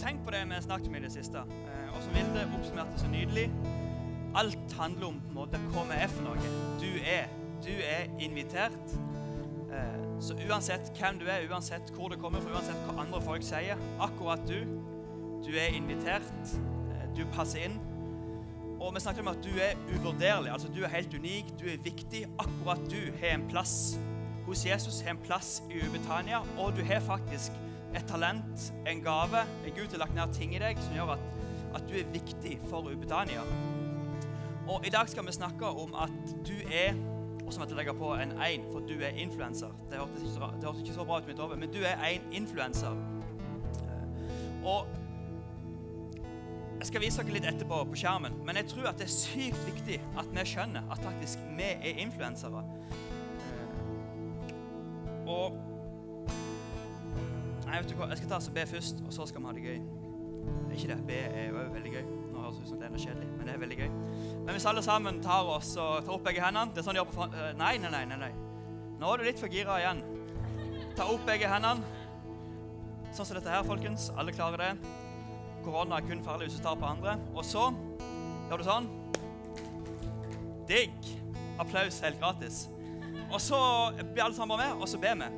tenk på det vi har snakket om i det siste. Eh, og som Vilde oppsummerte så nydelig. Alt handler om på en måte, hva vi er for noe. Du er. Du er invitert. Eh, så uansett hvem du er, uansett hvor du kommer fra, uansett hva andre folk sier, akkurat du, du er invitert. Eh, du passer inn. Og vi snakket om at du er uvurderlig. altså Du er helt unik, du er viktig. Akkurat du har en plass hos Jesus, har en plass i Ubetania, og du har faktisk et talent, en gave. Gud har lagt ned ting i deg som gjør at, at du er viktig for Ubetania. Og I dag skal vi snakke om at du er og så måtte jeg legge på en 1, for du er influenser. Det hørtes ikke, det hørtes ikke så bra ut mitt over, men du er en influenser. Eh, og jeg skal vise dere litt etterpå på skjermen, men jeg tror at det er sykt viktig at vi skjønner at faktisk vi er influensere. Eh, og Nei, vet du hva, Jeg skal ta og be først, og så skal vi ha det gøy. Det er ikke det. Be er jo veldig gøy. Nå høres det ut som det er noe kjedelig, men det er veldig gøy. Men hvis alle sammen tar oss og tar opp begge hendene Det er sånn de gjør på eh, Nei, nei, nei. nei, nei. Nå er du litt for gira igjen. Ta opp begge hendene. Sånn som dette her, folkens. Alle klarer det. Korona er kun farlig hvis du tar på andre. Og så gjør du sånn. Digg. Applaus helt gratis. Og så blir alle sammen med, og så ber vi.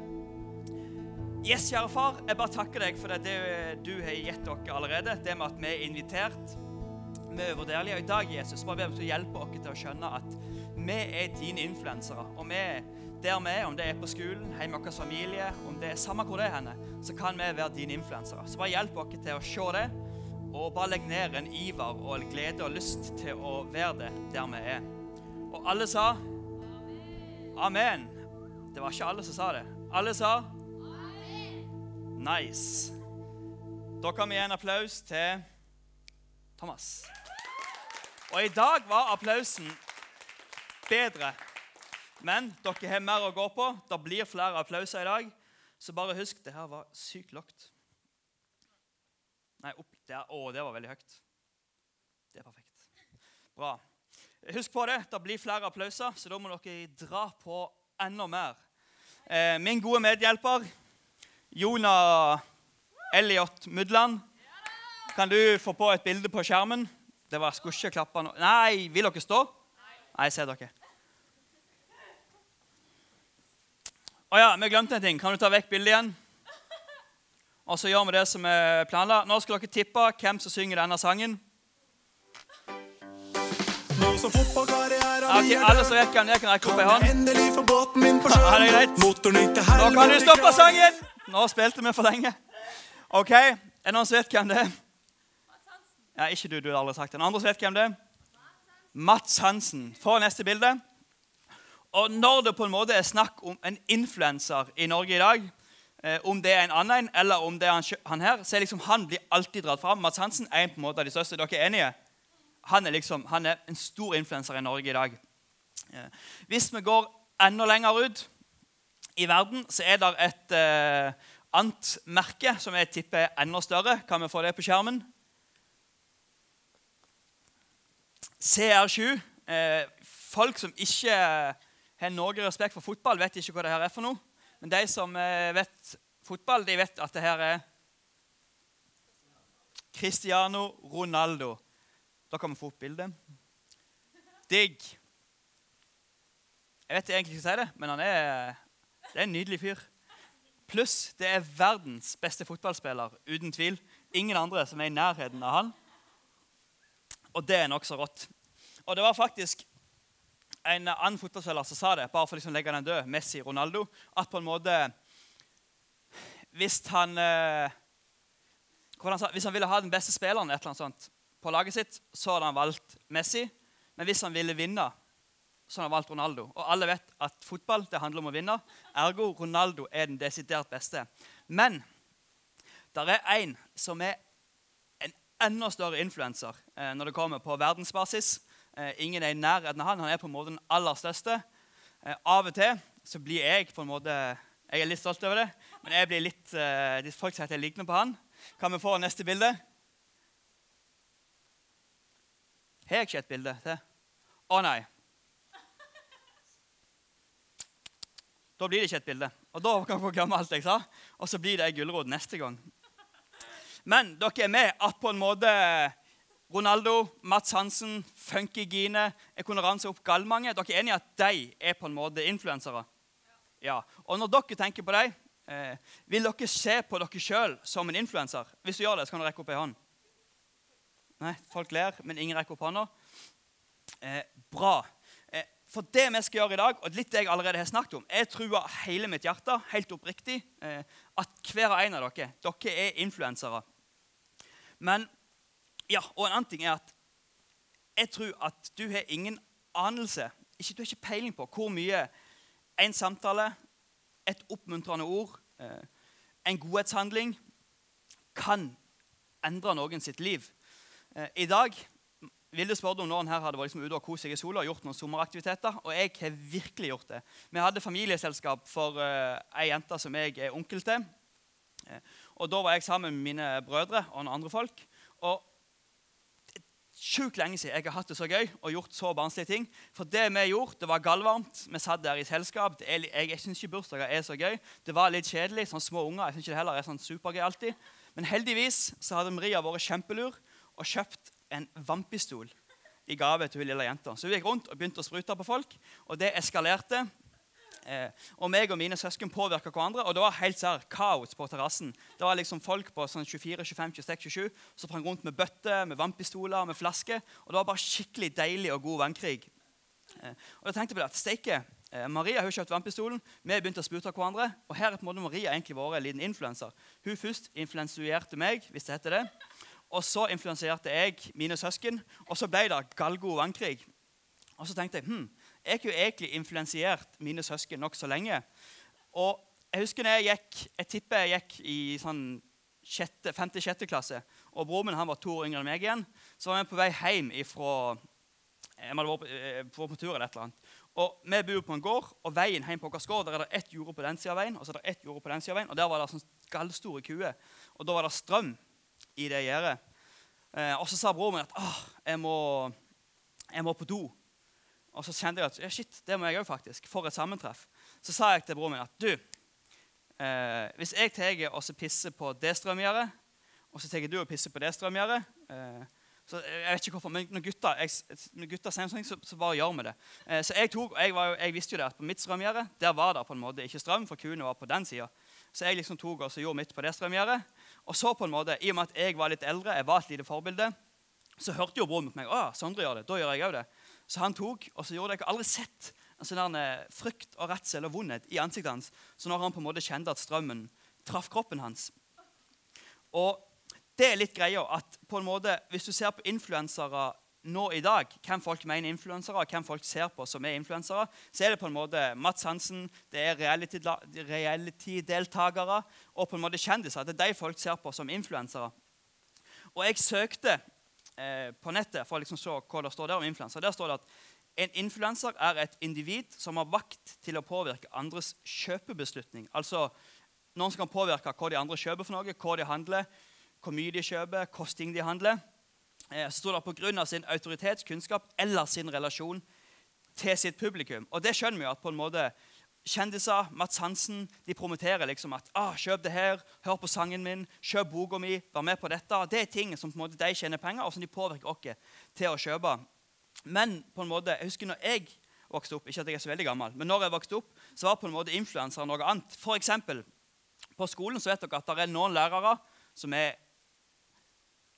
Yes, kjære far, jeg bare takker deg for det, det du har gitt dere allerede. Det med at vi er invitert. Vi er uvurderlige. Og i dag, Jesus, bare ber du hjelpe oss til å skjønne at vi er dine influensere. Og vi er der vi er, om det er på skolen, hjemme i vår familie, om det er samme hvor det er henne, så kan vi være dine influensere. Så bare hjelp oss til å se det, og bare legg ned en iver og en glede og lyst til å være det der vi er. Og alle sa Amen. Det var ikke alle som sa det. Alle sa Nice. Da kan vi gi en applaus til Thomas. Og i dag var applausen bedre. Men dere har mer å gå på. Det blir flere applauser i dag. Så bare husk, det her var sykt lågt. Nei, opp der. Å, det var veldig høyt. Det er perfekt. Bra. Husk på det. Det blir flere applauser, så da må dere dra på enda mer. Eh, min gode medhjelper Jonah Elliot Mudland. Kan du få på et bilde på skjermen? Det var skulle ikke klappe nå. Nei, vil dere stå? Nei, jeg ser dere. Å ja, vi glemte en ting. Kan du ta vekk bildet igjen? Og så gjør vi det som er planla. Nå skal dere tippe hvem som synger denne sangen. Nå som fotballkarrieren Ja, ok, Alle som vet hvem det er, kan rekke opp ei hånd. Nå kan du stoppe sangen! Nå spilte vi for lenge. OK, er det noen som vet hvem det er? Ja, Ikke du, du har aldri sagt det. En andre som vet hvem det er? Mats Hansen. Få neste bilde. Og når det på en måte er snakk om en influenser i Norge i dag, eh, om det er en annen eller om det er han, her, så er liksom han blir alltid dratt fram. Mats Hansen er en på en måte av de største. Dere er enige? Han er liksom, han er en stor influenser i Norge i dag. Eh, Hvis vi går enda lenger ut i verden, så er det et eh, annet merke som jeg tipper er enda større. Kan vi få det på skjermen? CR7. Eh, folk som ikke har noe respekt for fotball, vet ikke hva det her er for noe. Men de som eh, vet fotball, de vet at det her er Cristiano Ronaldo. Da kan vi få opp bildet. Digg. Jeg vet egentlig ikke si det, men han er, det er en nydelig fyr. Pluss det er verdens beste fotballspiller, uten tvil. Ingen andre som er i nærheten av han. Og det er nokså rått. Og det var faktisk en annen fotballspiller som sa det, bare for liksom å legge den død, Messi Ronaldo, at på en måte Hvis han eh, han Hvis han ville ha den beste spilleren et eller annet sånt, på laget sitt, så hadde han valgt Messi. Men hvis han ville vinne, så han har valgt Ronaldo. Og alle vet at fotball det handler om å vinne. Ergo Ronaldo er den desidert beste. Men der er en som er en enda større influenser eh, når det kommer på verdensbasis. Eh, ingen er i nærheten av han. Han er på en måte den aller største. Eh, av og til så blir jeg på en måte Jeg er litt stolt over det, men jeg blir litt, eh, folk sier at jeg ligner på han. Kan vi få neste bilde? Har jeg ikke et bilde til? Å nei. Da blir det ikke et bilde. Og da kan dere glemme alt jeg sa. Og så blir det ei gulrot neste gang. Men dere er med at på en måte Ronaldo, Mats Hansen, Funky Gine Jeg kunne ramse opp gallmange. Dere er enige at de er på en måte influensere? Ja. Og når dere tenker på dem, eh, vil dere se på dere sjøl som en influenser? Hvis du gjør det, så kan du rekke opp ei hånd. Nei, Folk ler, men ingen rekker opp hånda. Eh, bra. For det vi skal gjøre i dag, og litt det jeg allerede har snakket om Jeg tror hele mitt hjerte, helt oppriktig, eh, at hver og en av dere dere er influensere. Men ja, og en annen ting er at jeg tror at du har ingen anelse ikke, Du har ikke peiling på hvor mye en samtale, et oppmuntrende ord, eh, en godhetshandling kan endre noen sitt liv. Eh, I dag Vilde spurte om noen her hadde vært liksom ute og kost seg i sola og gjort noen sommeraktiviteter. Og jeg har virkelig gjort det. Vi hadde familieselskap for uh, ei jente som jeg er onkel til. Uh, og Da var jeg sammen med mine brødre og noen andre folk. Og Sjukt lenge siden jeg har hatt det så gøy og gjort så barnslige ting. For det vi gjorde, det var gallvarmt. Vi satt der i selskap. Er, jeg jeg syns ikke bursdager er så gøy. Det var litt kjedelig. sånn små unger. Jeg synes ikke det heller er sånn supergøy alltid. Men heldigvis så hadde Maria vært kjempelur og kjøpt en vannpistol i gave til hun lille jenta. Så hun gikk rundt og begynte å sprute på folk, og det eskalerte. Eh, og meg og mine søsken påvirka hverandre, og det var helt sær kaos på terrassen. Det var liksom folk på sånn 24, 25, 26, 27 som sprang rundt med bøtter, med vannpistoler, med flasker. Og det var bare skikkelig deilig og god vannkrig. Eh, og jeg tenkte på det at steike, eh, Maria hun kjøpte vannpistolen, vi begynte å sprute hverandre. Og her er på en måte Maria egentlig vært en liten influenser. Hun først influensuerte meg, hvis det heter det. Og så influenserte jeg mine søsken, og så ble det galgo vannkrig. Og så tenkte jeg hm, jeg har jo egentlig influensiert mine søsken nokså lenge. Og jeg husker når jeg gikk, jeg tipper jeg gikk i sånn femte-sjette klasse, og broren min han var to år yngre enn meg igjen. Så var vi på vei hjem ifra Jeg hadde vært eh, på, på tur eller et eller annet. Og Vi bor på en gård, og veien hjem på vår gård der er det ett jorde på den sida av veien, og så er det ett jorde på den sida av veien, og der var det sånn gallstore kuer. Og da var det strøm i det gjerdet. Eh, og så sa broren min at Åh, jeg, må, jeg må på do. Og så kjente jeg at ja, shit, det må jeg òg faktisk. For et sammentreff. Så sa jeg til broren min at du, eh, hvis jeg tar og pisser på det strømgjerdet, og så tar du og pisser på det strømgjerdet eh, så jeg vet ikke hvorfor, men Når gutta, jeg, når gutta sier noe, så, så bare gjør vi det. Eh, så jeg, tok, jeg, var, jeg, visste jo det at på mitt strømgjerde der var det på en måte ikke strøm, for kuene var på den sida. Så jeg liksom tok og gjorde mitt på det strømgjerdet. Og så på en måte, i og med at jeg var litt eldre, jeg var et lite forbilde, så hørte jo broren mot meg. å, Sondre gjør det, da gjør jeg òg det. Så han tok, og så gjorde jeg aldri sett en sånn der frykt og redsel og vondhet i ansiktet hans. Så når han på en måte kjente at strømmen traff kroppen hans. Og det er litt greia at på en måte, hvis du ser på influensere nå i dag, hvem folk mener influensere, og hvem folk ser på som er influensere, så er det på en måte Mats Hansen, det er reality-deltakere og på en måte kjendiser. Det er de folk ser på som influensere. Og jeg søkte Eh, på nettet for å liksom se hva det står der om influensere. Der står det at en influenser er et individ som har vakt til å påvirke andres kjøpebeslutning. Altså noen som kan påvirke hva de andre kjøper for noe, hva de handler, hvor mye de kjøper, hvordan de handler. Eh, så står det pga. sin autoritetskunnskap eller sin relasjon til sitt publikum. Og det skjønner vi jo at på en måte kjendiser, Mats Hansen, de promoterer liksom at ah, 'Kjøp det her, hør på sangen min, kjøp boka mi, vær med på dette.' Det er ting som på en måte de tjener penger, og som de påvirker oss til å kjøpe. Men på en måte, jeg husker når jeg vokste opp, ikke at jeg er så veldig gammel, men når jeg vokste opp, så var på en måte influensere noe annet. For eksempel, på skolen så vet dere at det er noen lærere som er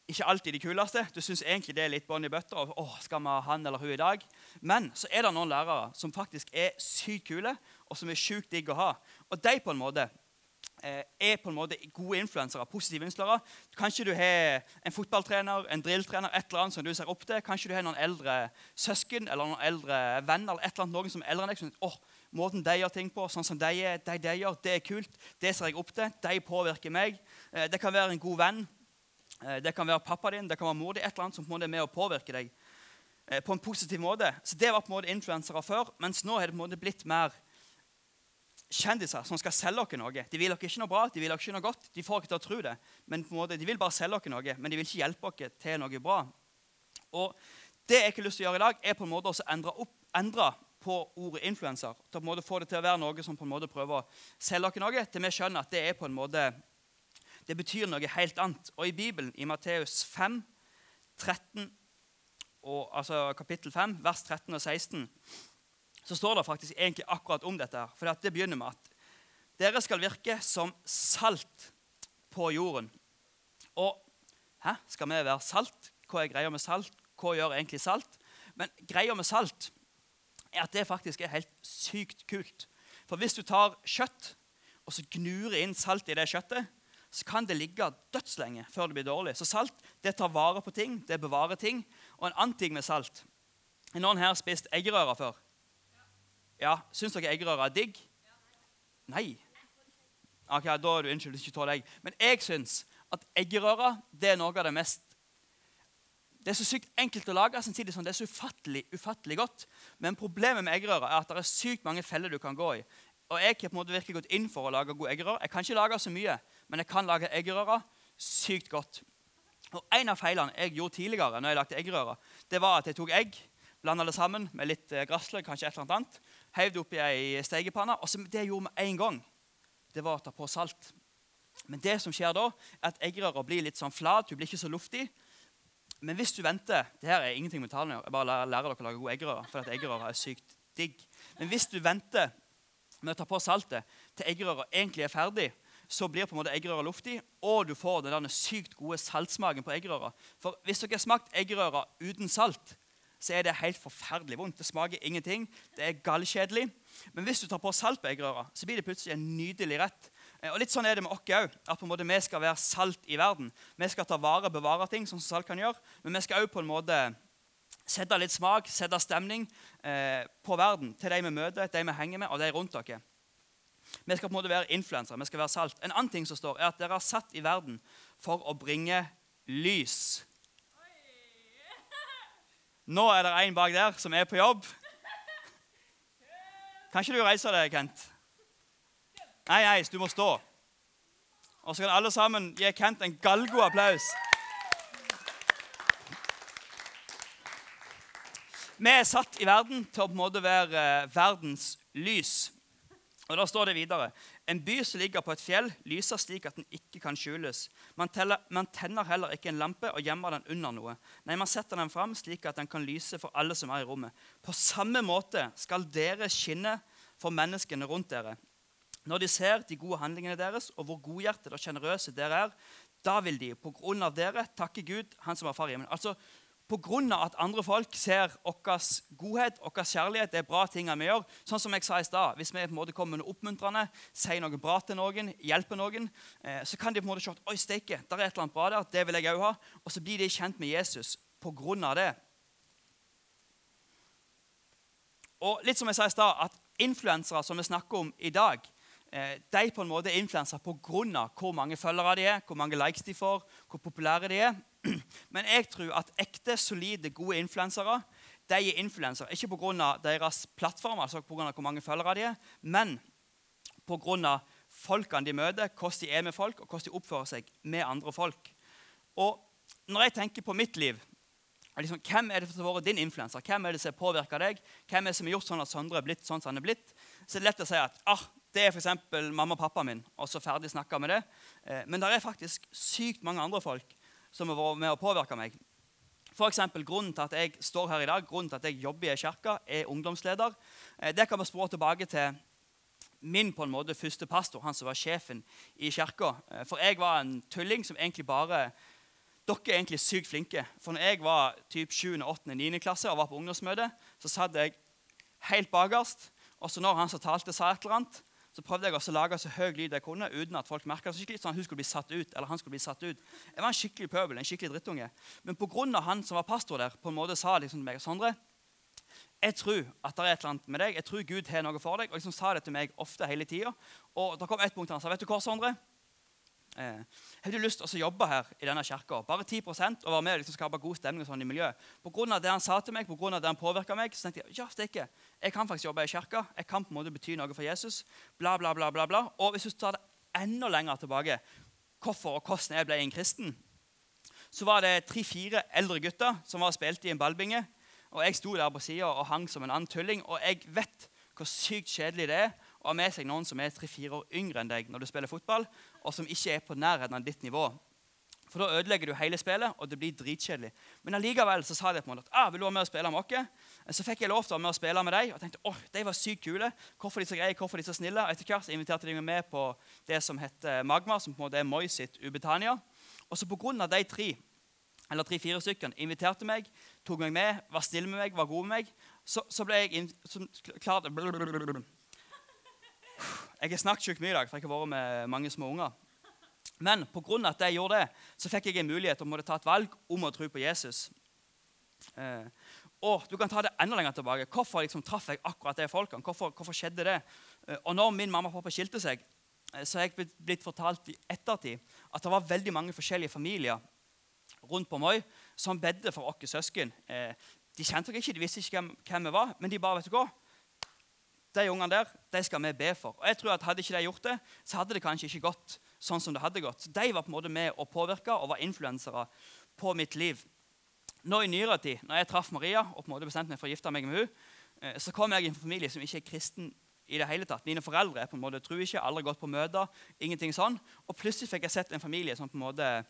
ikke alltid de kuleste. Du syns egentlig det er litt bånn i bøtta. og åh, skal vi ha han eller hun i dag? Men så er det noen lærere som faktisk er sykt kule, og som er sjukt digg å ha. Og de på en måte eh, er på en måte gode influensere, positive influensere. Kanskje du har en fotballtrener, en drilltrener, et eller annet som du ser opp til. Kanskje du har noen eldre søsken eller noen eldre venner eller et eller annet, noen som er eldre enn deg. Som, åh, Måten de gjør ting på, sånn som de, de, de gjør, det er kult. Det ser jeg opp til. De påvirker meg. Eh, det kan være en god venn. Eh, det kan være pappa din, det kan være mor di, et eller annet som på en måte er med å påvirke deg eh, på en positiv måte. Så Det var på en måte influensere før, mens nå er det på en måte blitt mer kjendiser som skal selge dere noe. De vil dere ikke noe bra, de vil dere ikke noe godt. De får dere til å tro det. Men på en måte, De vil bare selge dere noe, men de vil ikke hjelpe dere til noe bra. Og Det jeg ikke har lyst til å gjøre i dag, er på en måte å endre, endre på ordet influenser. Få det til å være noe som på en måte prøver å selge dere noe, til vi skjønner at det er på en måte Det betyr noe helt annet. Og i Bibelen, i Matteus 5, 13, og, altså kapittel 5, vers 13 og 16, så står det faktisk egentlig akkurat om dette. her. For det begynner med at dere skal virke som salt på jorden. Og hæ, skal vi være salt? Hva er greia med salt? Hva gjør egentlig salt? Men greia med salt er at det faktisk er helt sykt kult. For hvis du tar kjøtt og så gnurer inn salt i det kjøttet, så kan det ligge dødslenge før det blir dårlig. Så salt det tar vare på ting, det bevarer ting. Og en annen ting med salt Er noen her spist eggerøre før? Ja, Syns dere eggerøre er digg? Nei. Ok, Da er du unnskyld ikke tåler egg. Men jeg syns at eggerøre det er noe av det mest det er så sykt enkelt å lage, samtidig som det er så ufattelig, ufattelig godt. Men problemet med eggerøre er at det er sykt mange feller du kan gå i. Og jeg har på en måte virkelig gått inn for å lage gode eggerøre. Jeg kan ikke lage så mye, men jeg kan lage eggerøre sykt godt. Og En av feilene jeg gjorde tidligere, når jeg lagde eggerøre, det var at jeg tok egg, blanda det sammen med litt eh, grassløk, kanskje et eller annet, heiv det oppi ei stekepanne. Og så det jeg gjorde med en gang, det var å ta på salt. Men det som skjer da, er at eggerøra blir litt sånn flat. Hun blir ikke så luftig. Men hvis du venter det her er ingenting med tallene, jeg bare lærer dere å lage gode eggerører. For at eggerører er sykt digg. Men hvis du venter med å ta på saltet til eggerøra egentlig er ferdig, så blir på en måte eggerøra luftig, og du får den sykt gode saltsmaken på eggerøra. For hvis dere har smakt eggerøra uten salt, så er det helt forferdelig vondt. Det smaker ingenting. Det er gallkjedelig. Men hvis du tar på salt på eggerøra, så blir det plutselig en nydelig rett. Eh, og litt sånn er det med oss òg. At på en måte vi skal være salt i verden. Vi skal ta vare og bevare ting, sånn som salt kan gjøre. Men vi skal òg på en måte sette litt smak, sette stemning eh, på verden til de vi møter, de vi henger med, og de rundt dere. Vi skal på en måte være influensere, vi skal være salt. En annen ting som står, er at dere er satt i verden for å bringe lys. Nå er det en bak der som er på jobb. Kan ikke du reise deg, Kent? Nei, nei, du må stå. Og så kan alle sammen gi Kent en galgo applaus. Vi er satt i verden til å på en måte være eh, verdens lys. Og Da står det videre En by som ligger på et fjell, lyser slik at den ikke kan skjules. Man, teller, man, tenner heller ikke en lampe og gjemmer den under noe. Nei, man setter den fram slik at den kan lyse for alle som er i rommet. På samme måte skal dere skinne for menneskene rundt dere. Når de ser de gode handlingene deres og hvor godhjertede og sjenerøse dere er, da vil de på grunn av dere takke Gud, Han som har far i himmelen. Altså, Pga. at andre folk ser vår godhet vår kjærlighet, det er bra ting vi gjør. Sånn som jeg sa i sted, Hvis vi på en måte kommer med oppmuntrende, sier noe bra til noen, hjelper noen, eh, så kan de på en måte se at oi, steike, der er et eller annet bra der, det vil jeg òg ha. Og så blir de kjent med Jesus pga. det. Og litt som jeg sa i stad, at influensere som vi snakker om i dag, de på en måte er influensere pga. hvor mange følgere de er, hvor mange likes de får, hvor populære de er. Men jeg tror at ekte, solide, gode influensere de er influensere ikke pga. deres plattform, altså på grunn av hvor mange følgere de er, men pga. folkene de møter, hvordan de er med folk, og hvordan de oppfører seg med andre folk. Og når jeg tenker på mitt liv liksom, Hvem er det som har vært din influenser? Hvem er det som har påvirka deg? Hvem er det som har gjort sånn at Sondre er blitt sånn som han er blitt? Så det er lett å si at ah, det er f.eks. mamma og pappa min, og så ferdig snakka med det. Eh, men det er faktisk sykt mange andre folk som har vært med å påvirke meg. For eksempel, grunnen til at jeg står her i dag, grunnen til at jeg jobber i ei kirke, er ungdomsleder. Eh, det kan vi spore tilbake til min på en måte første pastor, han som var sjefen i kirka. Eh, for jeg var en tulling som egentlig bare Dere er egentlig sykt flinke. For når jeg var typ 7., 8., 9. klasse og var på ungdomsmøte, så satt jeg helt bakerst. Og så når han som talte, sa et eller annet, så prøvde jeg også å lage så høy lyd jeg kunne uten at folk merka det skikkelig, sånn at hun skulle bli satt ut, eller han skulle bli satt ut. Jeg var en skikkelig pøbel, en skikkelig drittunge. Men pga. han som var pastor der, på en måte sa liksom til meg Sondre, jeg tror at det er et eller annet med deg. Jeg tror Gud har noe for deg. Og liksom sa det til meg ofte hele tida. Og da kom et punkt han sa, vet du hva, Sondre? Eh, har du lyst til å jobbe her i denne kirka? Bare 10% og være med og liksom skape god stemning og sånn i miljøet. På grunn av det han sa til meg, på grunn av det han påvirka meg, så tenkte jeg ja, stikke. Jeg kan faktisk jobbe i kirka. Jeg kan på en måte bety noe for Jesus. Bla, bla, bla, bla, bla. Og hvis du tar det enda lenger tilbake, hvorfor og hvordan jeg ble en kristen, så var det tre-fire eldre gutter som var spilt i en ballbinge. Og jeg sto der på sida og hang som en annen tulling. Og jeg vet hvor sykt kjedelig det er å ha med seg noen som er tre-fire år yngre enn deg når du spiller fotball. og som ikke er på nærheten av ditt nivå. For da ødelegger du hele spillet, og det blir dritkjedelig. Men allikevel så sa de på en måte at ah, vil du være med og spille med oss. Så fikk jeg lov til å være med og spille med dem, og tenkte åh, de var sykt kule. Hvorfor de så greie, hvorfor de så snille. Og etter hvert så inviterte de meg med på det som heter Magma, som på en måte er Moi sitt Ubetania. Og så på grunn av de tre eller tre-fire stykkene inviterte meg, tok meg med, var snill med meg, var god med meg, så, så ble jeg klart Jeg har snakket sjukt mye i dag, for jeg har vært med mange små unger. Men pga. at jeg gjorde det, så fikk jeg en mulighet til å ta et valg om å tro på Jesus. Eh, og du kan ta det enda lenger tilbake. Hvorfor liksom, traff jeg akkurat de folkene? Hvorfor, hvorfor, skjedde det? Eh, og når min mamma og pappa skilte seg, eh, så er jeg blitt, fortalt i ettertid at det var veldig mange forskjellige familier rundt på Moi som bedde for oss søsken. De kjente oss ikke, de visste ikke hvem, hvem, vi var, men de bare vet du hva, de ungene der de skal vi be for. Og jeg tror at Hadde ikke de gjort det, så hadde det kanskje ikke gått sånn som det hadde gått. De var på en måte med å påvirke og var influensere på mitt liv. Nå i nyere tid, når jeg traff Maria og på en måte bestemte meg for å gifte meg med henne, eh, så kom jeg i en familie som ikke er kristen i det hele tatt. Mine foreldre er på en måte, tror ikke, aldri gått på møter. ingenting sånn. Og plutselig fikk jeg sett en familie som på en måte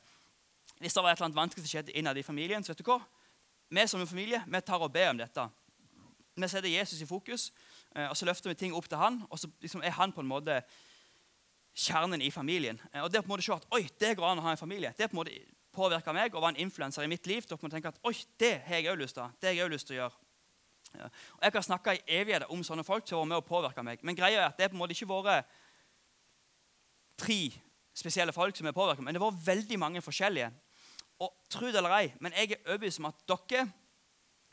Hvis det var et eller annet vanskelig som skjedde innad i familien, så vet du hva? Vi som en familie vi tar og ber om dette. Vi setter Jesus i fokus, og så løfter vi ting opp til han, og så liksom er han på en måte kjernen i familien. Eh, og det å på en måte se at oi, det går an å ha en familie, det på en måte påvirka meg og var en influenser i mitt liv. til å tenke at oi, det har jeg òg lyst til det har jeg òg lyst til å gjøre. Og Jeg kan snakke i evigheter om sånne folk som har vært med å påvirke meg. Men greia er at det er på en måte ikke vært tre spesielle folk som har påvirket meg, men det var veldig mange forskjellige. Og tro det eller ei, men jeg er overbevist om at dere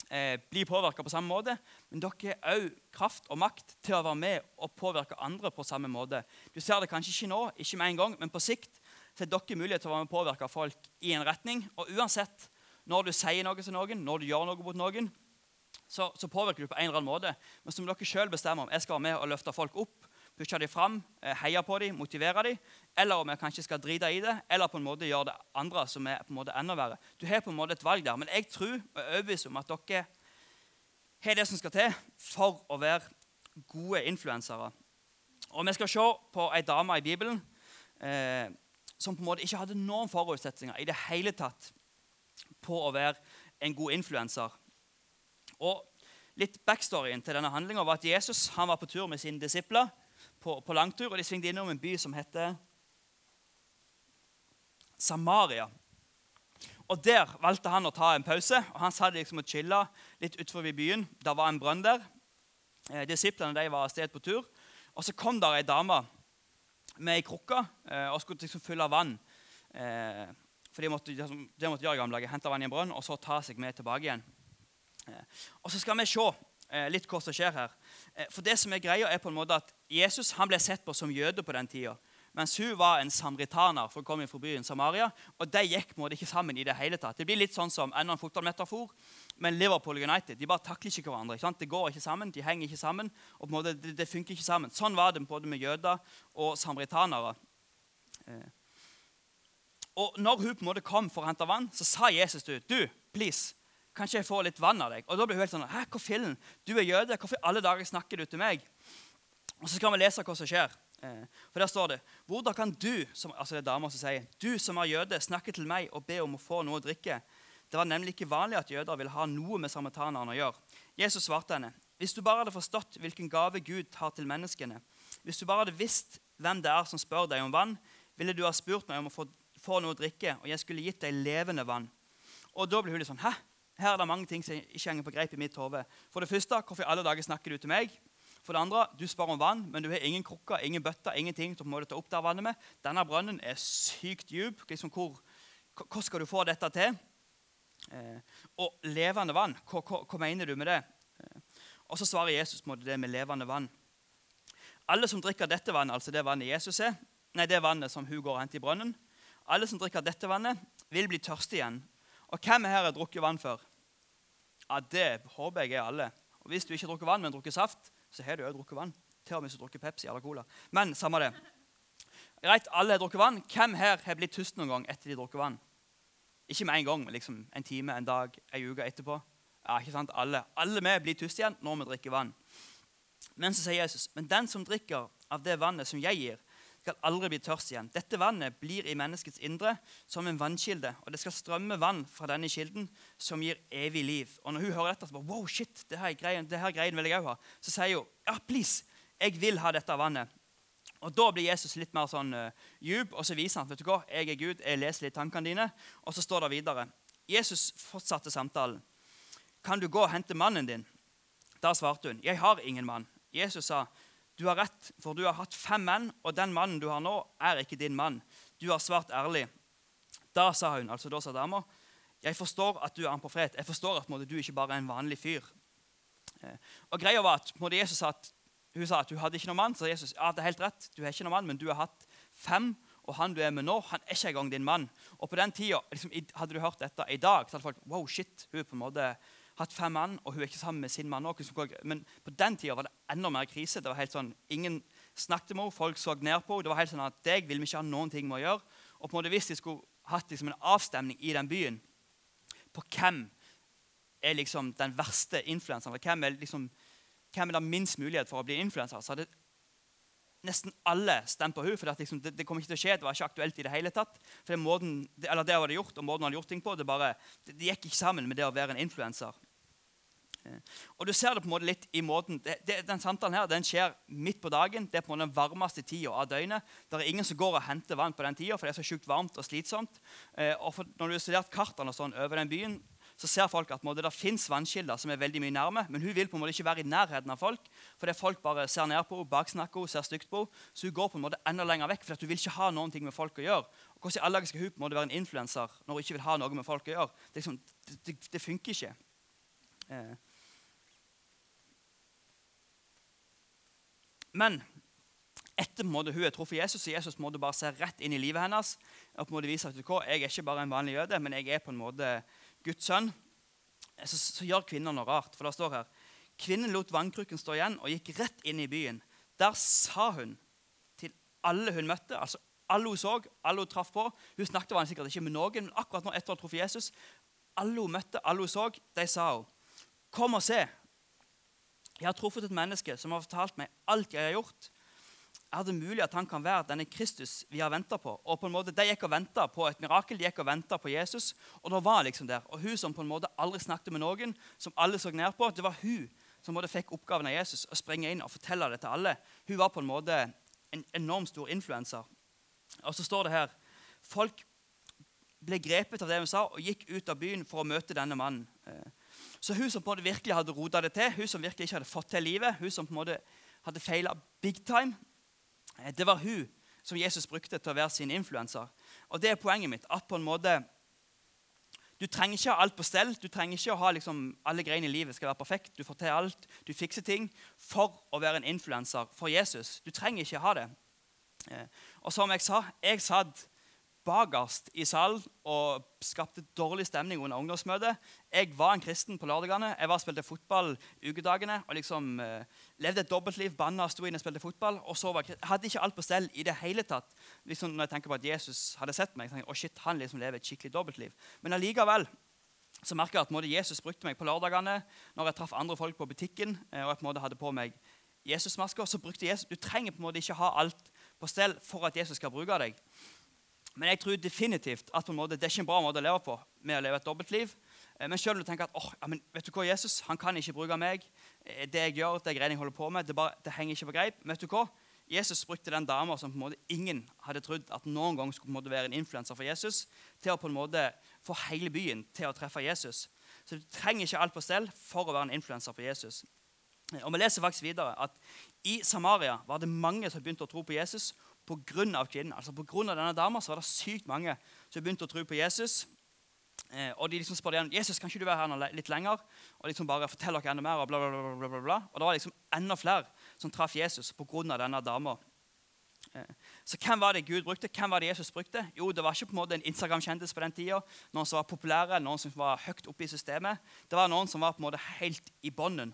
eh, blir påvirka på samme måte. Men dere har òg kraft og makt til å være med og påvirke andre på samme måte. Du ser det kanskje ikke nå, ikke med en gang, men på sikt så har dere mulighet til å være med og påvirke folk i en retning. Og uansett når du sier noe til noen, når du gjør noe mot noen, så, så påvirker du på en eller annen måte. Men som dere sjøl bestemmer om jeg skal være med og løfte folk opp, pushe dem fram, eh, heie på dem, motivere dem, eller om jeg kanskje skal drite i det, eller på en måte gjøre det andre som er på en måte enda verre. Du har på en måte et valg der, men jeg tror og er overbevist om at dere har det som skal til for å være gode influensere. Og Vi skal se på ei dame i Bibelen eh, som på en måte ikke hadde noen forutsetninger i det hele tatt på å være en god influenser. Og Litt backstoryen til denne handlinga var at Jesus han var på tur med sine disipler på, på langtur, og de svingte innom en by som heter Samaria. Og Der valgte han å ta en pause. og Han satt liksom og chilla litt utenfor byen. Det var en brønn der. Eh, disiplene de var av sted på tur. Og Så kom der ei dame med ei krukke eh, og skulle liksom fylle vann. Eh, for de måtte, de måtte gjøre gamle dager, hente vann i en brønn og så ta seg med tilbake igjen. Og Så skal vi se litt hva som skjer her. For det som er greia er på en måte at Jesus han ble sett på som jøde på den tida. Mens hun var en samritaner for å komme fra byen Samaria. Og de gikk måte ikke sammen i det hele tatt. Det blir litt sånn som enda en fotballmetafor, men Liverpool og United de bare takler ikke hverandre. Ikke det går ikke sammen, de henger ikke sammen. og på en måte det, det funker ikke sammen. Sånn var det både med jøder og samaritanere. Eh. Og når hun på en måte kom for å hente vann, så sa Jesus til henne, du, please, kan ikke jeg få litt vann av deg? Og da ble hun helt sånn Hæ, hvor fillen? Du er jøde. Hvorfor alle dager snakker du til meg? Og så skal vi lese hva som skjer. Eh, for der står det Hvordan kan du som, altså det er dama som sier, du som er jøde, snakke til meg og be om å få noe å drikke? Det var nemlig ikke vanlig at jøder ville ha noe med samaritanerne å gjøre. Jesus svarte henne, hvis du bare hadde forstått hvilken gave Gud har til menneskene, hvis du bare hadde visst hvem det er som spør deg om vann, ville du ha spurt meg om å få, få noe å drikke, og jeg skulle gitt deg levende vann. Og da ble hun litt sånn Hæ? Her er det mange ting som ikke henger på greip i mitt hode. For det første, hvorfor i alle dager snakker du til meg? For det andre, du spør om vann, men du har ingen krukker, ingen bøtter, ingenting til å ta opp der vannet med. Denne brønnen er sykt dyp. Liksom, hvor, hvor, skal du få dette til? Eh, og levende vann, hva, hva, hva, mener du med det? Eh, og så svarer Jesus på det med levende vann. Alle som drikker dette vannet, altså det vannet Jesus er, nei, det vannet som hun går og henter i brønnen, alle som drikker dette vannet, vil bli tørste igjen. Og hvem her har drukket vann før? Ja, Det håper jeg er alle. Og Hvis du ikke har drukket vann, men drukket saft, så har du òg drukket vann. Til og med hvis du drukker Pepsi eller Cola. Men samme det. Greit, alle har drukket vann. Hvem her har blitt tust noen gang etter de har drukket vann? Ikke med en gang, men liksom en time, en dag, en uke etterpå. Ja, ikke sant? Alle Alle vi blir tuste igjen når vi drikker vann. Men så sier Jesus, men den som drikker av det vannet som jeg gir, skal aldri bli tørst igjen. Dette vannet blir i menneskets indre som en vannkilde, og det skal strømme vann fra denne kilden som gir evig liv. Og når hun hører dette, så bare, wow, shit, det her greien, det her greien vil jeg òg ha. Så sier hun ja, please, jeg vil ha dette vannet. Og Da blir Jesus litt mer sånn uh, djup, og så viser han vet du hva, jeg er Gud, jeg leser litt tankene dine. Og så står det videre. Jesus fortsatte samtalen. Kan du gå og hente mannen din? Da svarte hun, jeg har ingen mann. Jesus sa, du har rett, for du har hatt fem menn, og den mannen du har nå, er ikke din mann. Du har svart ærlig. Da sa hun, altså da sa dama, jeg forstår at du er en profet. Jeg forstår at måtte, du ikke bare er en vanlig fyr. Eh, og greia var at måtte, Jesus sa at hun sa at hun hadde ikke noen mann. Så Jesus ja, det er helt rett, du har ikke noen mann, men du har hatt fem. Og han du er med nå, han er ikke engang din mann. Og på den tida, liksom, Hadde du hørt dette i dag, så hadde folk wow, shit, hun er på en måte hatt fem mann, og hun er ikke sammen med sin mann. Også. Men på den tida var det enda mer krise. Det var helt sånn, Ingen snakket med henne, folk så ned på henne. Det var helt sånn at deg vil vi ikke ha noen ting med å gjøre. Og på en måte hvis de skulle hatt liksom, en avstemning i den byen på hvem er liksom den verste influenseren, hvem er liksom hvem er det minst mulighet for å bli influenser, hadde nesten alle stemt på henne. For det, liksom, det, det, kom ikke til å skje, det var ikke aktuelt i det hele tatt. For det, måten, eller det hadde gjort, og måten hun hadde gjort ting på, det, bare, det, det gikk ikke sammen med det å være en influenser. Eh, og du ser det på en måte litt i måten, Den samtalen her, den skjer midt på dagen. Det er på en måte den varmeste tida av døgnet. Det er ingen som går og henter vann på den tida, for det er så sjukt varmt og slitsomt. Eh, og for, når du har studert kartene og sånn over den byen, så ser folk at måte, det fins vannkilder som er veldig mye nærme, men hun vil på en måte ikke være i nærheten av folk. Fordi folk bare ser ned på henne, baksnakker henne, ser stygt på henne. Så hun går på en måte enda lenger vekk, for hun vil ikke ha noen ting med folk å gjøre. Og Hvordan i alle dager skal hun på en måte være en influenser når hun ikke vil ha noe med folk å gjøre? Det, liksom, det, det, det funker ikke. Eh. Men etter måte hun er truffet Jesus, så Jesus måtte bare se rett inn i livet hennes og på en måte vise at jeg er ikke bare en vanlig jøde, men jeg er på en måte Guds sønn, så, så gjør kvinnen noe rart. For det står her Kvinnen lot vannkrukken stå igjen og gikk rett inn i byen. Der sa hun til alle hun møtte, altså alle hun så, alle hun traff på Hun snakket var sikkert ikke med noen, men akkurat nå etter å ha truffet Jesus, alle hun møtte, alle hun så, de sa hun, 'Kom og se.' Jeg har truffet et menneske som har fortalt meg alt jeg har gjort er det mulig at han kan være denne Kristus vi har venta på? Og på en måte, De gikk og venta på et mirakel, de gikk og venta på Jesus. Og da var han liksom der. Og hun som på en måte aldri snakket med noen, som alle så ned på, det var hun som måtte fikk oppgaven av Jesus å springe inn og fortelle det til alle. Hun var på en måte en enormt stor influenser. Og så står det her Folk ble grepet av det hun sa, og gikk ut av byen for å møte denne mannen. Eh, så hun som på en måte virkelig hadde rota det til, hun som virkelig ikke hadde fått til livet, hun som på en måte hadde feila big time, det var hun som Jesus brukte til å være sin influenser. Og det er poenget mitt. at på en måte, Du trenger ikke ha alt på stell. Du trenger ikke å ha liksom, alle greiene i livet skal være perfekt. Du får til alt, du fikser ting for å være en influenser for Jesus. Du trenger ikke ha det. Eh, og som jeg sa, jeg satt bakerst i salen og skapte dårlig stemning under ungdomsmøtet. Jeg var en kristen på lørdagene. Jeg var og spilte fotball ukedagene. og liksom eh, Levde et dobbeltliv. Banna sto inn og spilte fotball. og så var Jeg hadde ikke alt på stell i det hele tatt. Liksom Når jeg tenker på at Jesus hadde sett meg, jeg, oh shit, han liksom lever et skikkelig dobbeltliv. Men allikevel så merker jeg at måte, Jesus brukte meg på lørdagene når jeg traff andre folk på butikken eh, og jeg hadde på meg Jesusmasker. så brukte Jesus, Du trenger på en måte ikke ha alt på stell for at Jesus skal bruke deg. Men jeg tror definitivt at på en måte, det er ikke en bra måte å leve på. med å leve et dobbeltliv. Eh, men selv om du tenker at oh, ja, vet du hva, Jesus han kan ikke bruke meg, eh, det jeg gjør, det jeg holder på med, det, bare, det henger ikke på greip. Men vet du hva? Jesus brukte den dama som på en måte ingen hadde trodd at noen gang skulle på en måte være en influenser for Jesus, til å på en måte få hele byen til å treffe Jesus. Så du trenger ikke alt på stell for å være en influenser for Jesus. Eh, og Vi leser faktisk videre at i Samaria var det mange som begynte å tro på Jesus pga. kvinnen. Altså Pga. denne dama så var det sykt mange som begynte å tro på Jesus. Eh, og de liksom spurte igjen Jesus, kan ikke du være her litt lenger og liksom bare fortelle dere enda mer. Og bla, bla, bla, bla, bla. Og det var liksom enda flere som traff Jesus pga. denne dama. Eh, så hvem var det Gud brukte? Hvem var det Jesus brukte? Jo, Det var ikke på en måte en Instagram-kjendis på den tida. Noen som var populære, noen som var høyt oppe i systemet. Det var noen som var på en måte helt i bånden.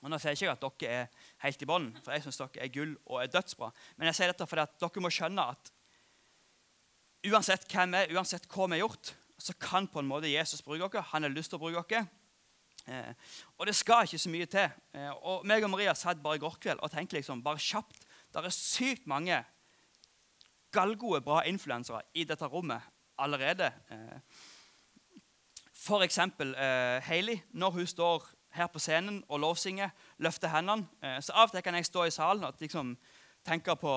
Og Nå sier jeg ikke at dere er helt i bånn, for jeg syns dere er gull og er dødsbra. Men jeg sier dette fordi at dere må skjønne at uansett hvem vi er, uansett hva vi har gjort, så kan på en måte Jesus bruke dere. Han har lyst til å bruke dere. Eh, og det skal ikke så mye til. Eh, og meg og Maria satt bare i går kveld og tenkte liksom, bare kjapt Det er sykt mange gallgode, bra influensere i dette rommet allerede. Eh, for eksempel eh, Hailey, når hun står her på scenen og lovsynger, løfter hendene. Eh, så av og til kan jeg stå i salen og liksom, tenke på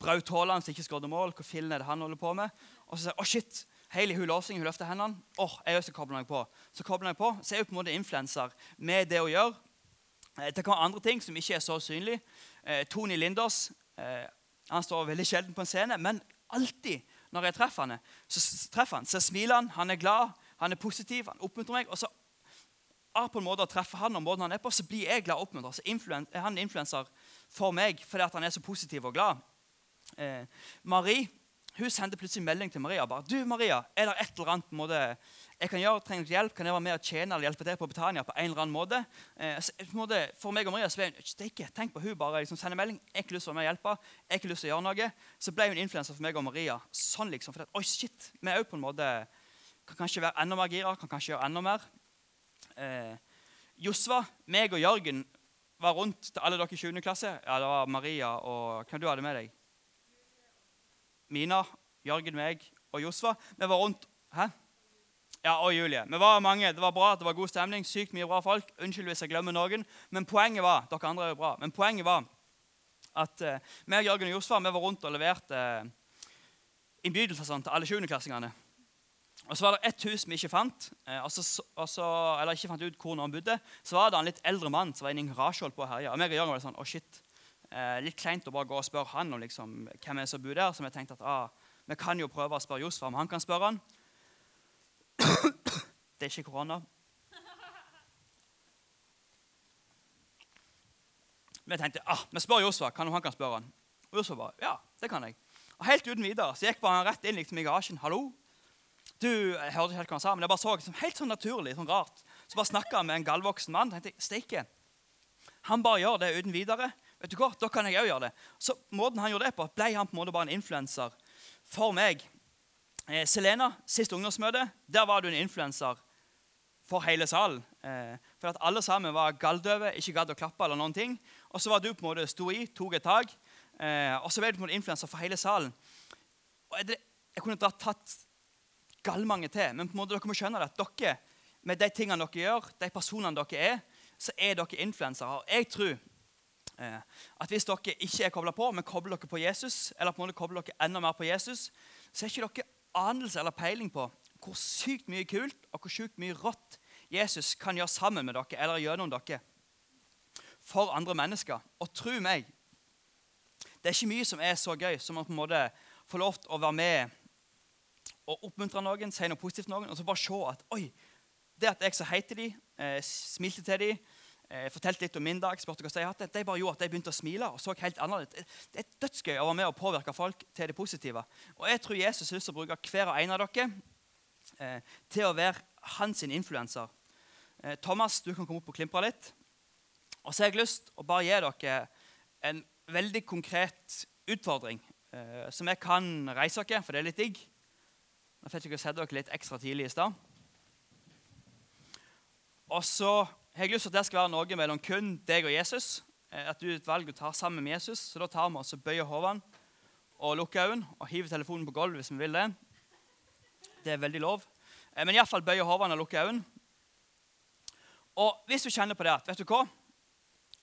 Braut Haaland som ikke skåret mål. Hvor fillen er det han holder på med? Og så sier jeg oh shit, Hailey hun lovsynger, hun løfter hendene. åh, oh, jeg også kobler meg på. Så kobler jeg på, så er jeg på en måte influenser med det å gjøre. Eh, det kan være andre ting som ikke er så synlige. Eh, Tony Linders eh, han står veldig sjelden på en scene, men alltid når jeg treffer han, så, treffer han, så smiler han, han er glad, han er positiv, han oppmuntrer meg. og så av på en måte å treffe han og måten han er på, så blir jeg glad og oppmuntret. Så er han influenser for meg fordi han er så positiv og glad. Eh, Marie hun sendte plutselig melding til Maria. bare, du Maria, er det et eller annet måte jeg kan gjøre, trenger hjelp, kan jeg være med og tjene eller hjelpe til på Betania på en eller annen måte? Eh, så, en måte for meg og Maria så ble hun steike, tenk på hun bare liksom sender melding. Jeg har ikke lyst til å være med og hjelpe. jeg har ikke lyst til å gjøre noe. Så ble hun influenser for meg og Maria. sånn liksom, for at, oi shit, Vi er jo på en måte, kan kanskje være enda mer gira, kan kanskje gjøre enda mer. Eh, Josva, meg og Jørgen var rundt til alle dere i 7. klasse. Ja, det var Maria og Hvem du hadde med deg? Mina, Jørgen, meg og Josva. Vi var rundt Hæ? Ja, og Julie. Vi var mange. Det var bra, det var god stemning. Sykt mye bra folk. Unnskyld hvis jeg glemmer noen. Men poenget var dere andre er jo bra, men poenget var at eh, meg, Jørgen og Josva vi var rundt og leverte eh, innbydelser sånn, til alle 7.-klassingene. Og Så var det ett hus vi ikke fant, eh, og så, og så, eller ikke fant ut hvor noen bodde. Så var det en litt eldre mann som var inne i en garasje på å herje. Og meg og Jørgen var sånn, oh shit, eh, Litt kleint å bare gå og spørre han om liksom, hvem er som bor der. Så vi tenkte at ah, vi kan jo prøve å spørre Josfa om han kan spørre han. Det er ikke korona. Vi tenkte ah, vi spør Josfa kan han kan spørre han. Og Josfa bare ja, det kan jeg. Og Helt uten videre så gikk bare han rett inn liksom, i garasjen. hallo, du, jeg hørte ikke helt hva han sa, men jeg bare så liksom, helt sånn naturlig, sånn rart. Så bare snakka med en galvoksen mann. tenkte jeg, Steike, Han bare gjør det uten videre. Vet du hva, Da kan jeg òg gjøre det. Så måten han gjorde det på, ble han på en måte bare en influenser for meg. Eh, Selena, sist ungdomsmøte, der var du en influenser for hele salen. Eh, for at alle sammen var galldøve, ikke gadd å klappe eller noen ting. Og så var du på en måte sto i, tok et tak, eh, og så ble du på en måte influenser for hele salen. Og jeg, jeg kunne tatt gallmange til. Men på en måte dere må skjønne at dere, med de tingene dere gjør, de personene dere er, så er dere influensere. Jeg tror eh, at hvis dere ikke er kobla på, men kobler dere på Jesus, eller på en måte kobler dere enda mer på Jesus, så er ikke dere anelse eller peiling på hvor sykt mye kult og hvor sykt mye rått Jesus kan gjøre sammen med dere eller gjennom dere for andre mennesker. Og tro meg, det er ikke mye som er så gøy som å på en måte få lov til å være med og oppmuntre noen, si noe positivt til noen, og så bare se at oi, det at jeg sa hei til dem, eh, smilte til dem, eh, fortalte litt om min dag, spurte hva de hadde, det bare gjorde at de begynte å smile og så helt annerledes. Det er dødsgøy å være med og påvirke folk til det positive. Og jeg tror Jesus har lyst til å bruke hver og en av dere eh, til å være hans influenser. Eh, Thomas, du kan komme opp og klimpre litt. Og så har jeg lyst til å bare gi dere en veldig konkret utfordring eh, som jeg kan reise dere, for det er litt digg. Nå fikk dere sett dere litt ekstra tidlig i stad. Og så har jeg lyst til at det skal være noe mellom kun deg og Jesus. Eh, at du velger å ta sammen med Jesus. Så da tar vi oss og bøyer hodene og lukker øynene og hiver telefonen på gulvet hvis vi vil det. Det er veldig lov. Eh, men iallfall bøye hodene og lukke øynene. Og hvis du kjenner på det at vet du hva?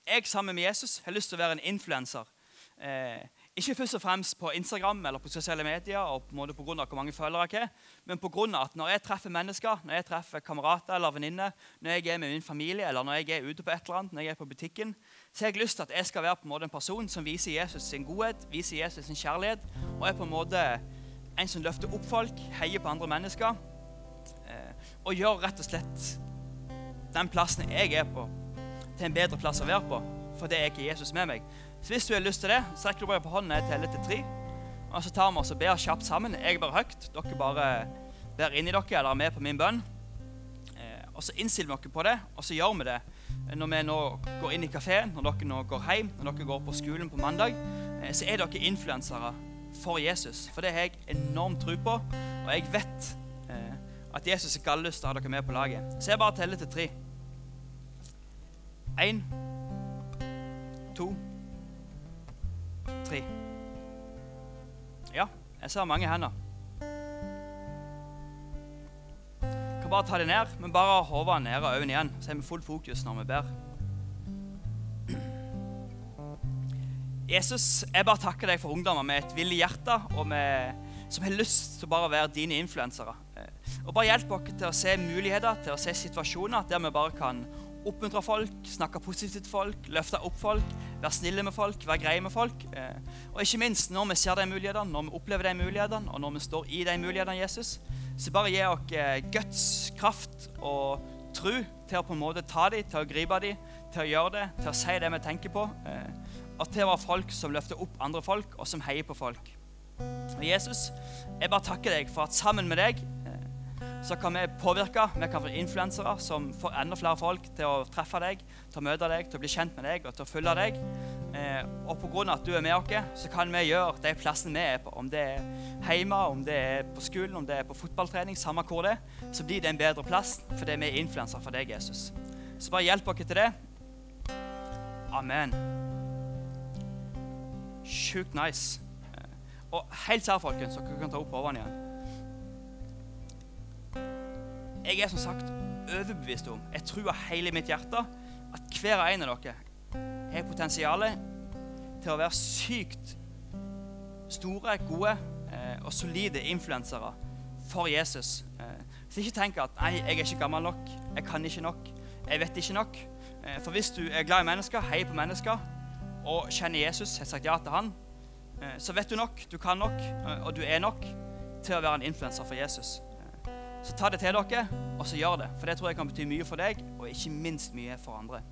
Jeg sammen med Jesus har lyst til å være en influenser. Eh, ikke først og fremst på Instagram eller på sosiale medier og på en måte på grunn av hvor mange følgere jeg har, men på grunn av at når jeg treffer mennesker, når jeg treffer kamerater eller venninner, når jeg er med min familie eller når jeg er ute på et eller annet, når jeg er på butikken, så har jeg lyst til at jeg skal være på en måte en person som viser Jesus sin godhet, viser Jesus sin kjærlighet, og er på en måte en som løfter opp folk, heier på andre mennesker, eh, og gjør rett og slett den plassen jeg er på, til en bedre plass å være på, for det er ikke Jesus med meg. Så hvis du har lyst til det, så rekker du bare på hånden jeg teller til tre. Og så tar vi oss og ber kjapt sammen. Jeg ber høyt. Dere bare ber inni dere eller er med på min bønn. Eh, og så innstiller vi dere på det, og så gjør vi det når vi nå går inn i kafeen, når dere nå går hjem, når dere går på skolen på mandag. Eh, så er dere influensere for Jesus. For det har jeg enormt tro på, og jeg vet eh, at Jesus ikke har til å ha dere med på laget. Så jeg bare teller til tre. Én, to, tre. Ja, Jeg ser mange hender. Kan bare ta det ned, men bare ha hodet nede og øynene igjen, så er vi fullt fokus når vi ber. Jesus, jeg bare takker deg for ungdommer med et villig hjerte og med, som har lyst til å være dine influensere. Eh, Og bare hjelp oss til å se muligheter, til å se situasjoner der vi bare kan oppmuntre folk, snakke positivt til folk, løfte opp folk, være snille med folk, vær greie med folk. Eh, Og ikke minst når vi ser de mulighetene, når vi opplever de mulighetene, og når vi står i de mulighetene, Jesus, så bare gi oss guts, kraft og tro til å på en måte ta dem, til å gripe dem, til å gjøre det, til å si det vi tenker på. eh, Og til å være folk som løfter opp andre folk, og som heier på folk. Og Jesus, jeg bare takker deg for at sammen med deg eh, så kan vi påvirke, vi kan være influensere som får enda flere folk til å treffe deg, til å møte deg, til å bli kjent med deg og til å følge deg. Eh, og pga. at du er med oss, så kan vi gjøre de plassene vi er på. Om det er hjemme, om det er på skolen, om det er på fotballtrening, samme hvor det er, så blir det en bedre plass fordi vi er influensere for deg, Jesus. Så bare hjelp oss til det. Amen. Sjukt nice. Og helt sær, folkens, dere kan ta opp hodene igjen. Jeg er som sagt overbevist om, jeg tror av hele mitt hjerte, at hver og en av dere har potensial til å være sykt store, gode eh, og solide influensere for Jesus. Eh, hvis ikke tenk at nei, jeg er ikke gammel nok, jeg kan ikke nok, jeg vet ikke nok. Eh, for hvis du er glad i mennesker, heier på mennesker og kjenner Jesus, har sagt ja til han, så vet du nok, du kan nok, og du er nok til å være en influenser for Jesus. Så ta det til dere, og så gjør det. For det tror jeg kan bety mye for deg, og ikke minst mye for andre.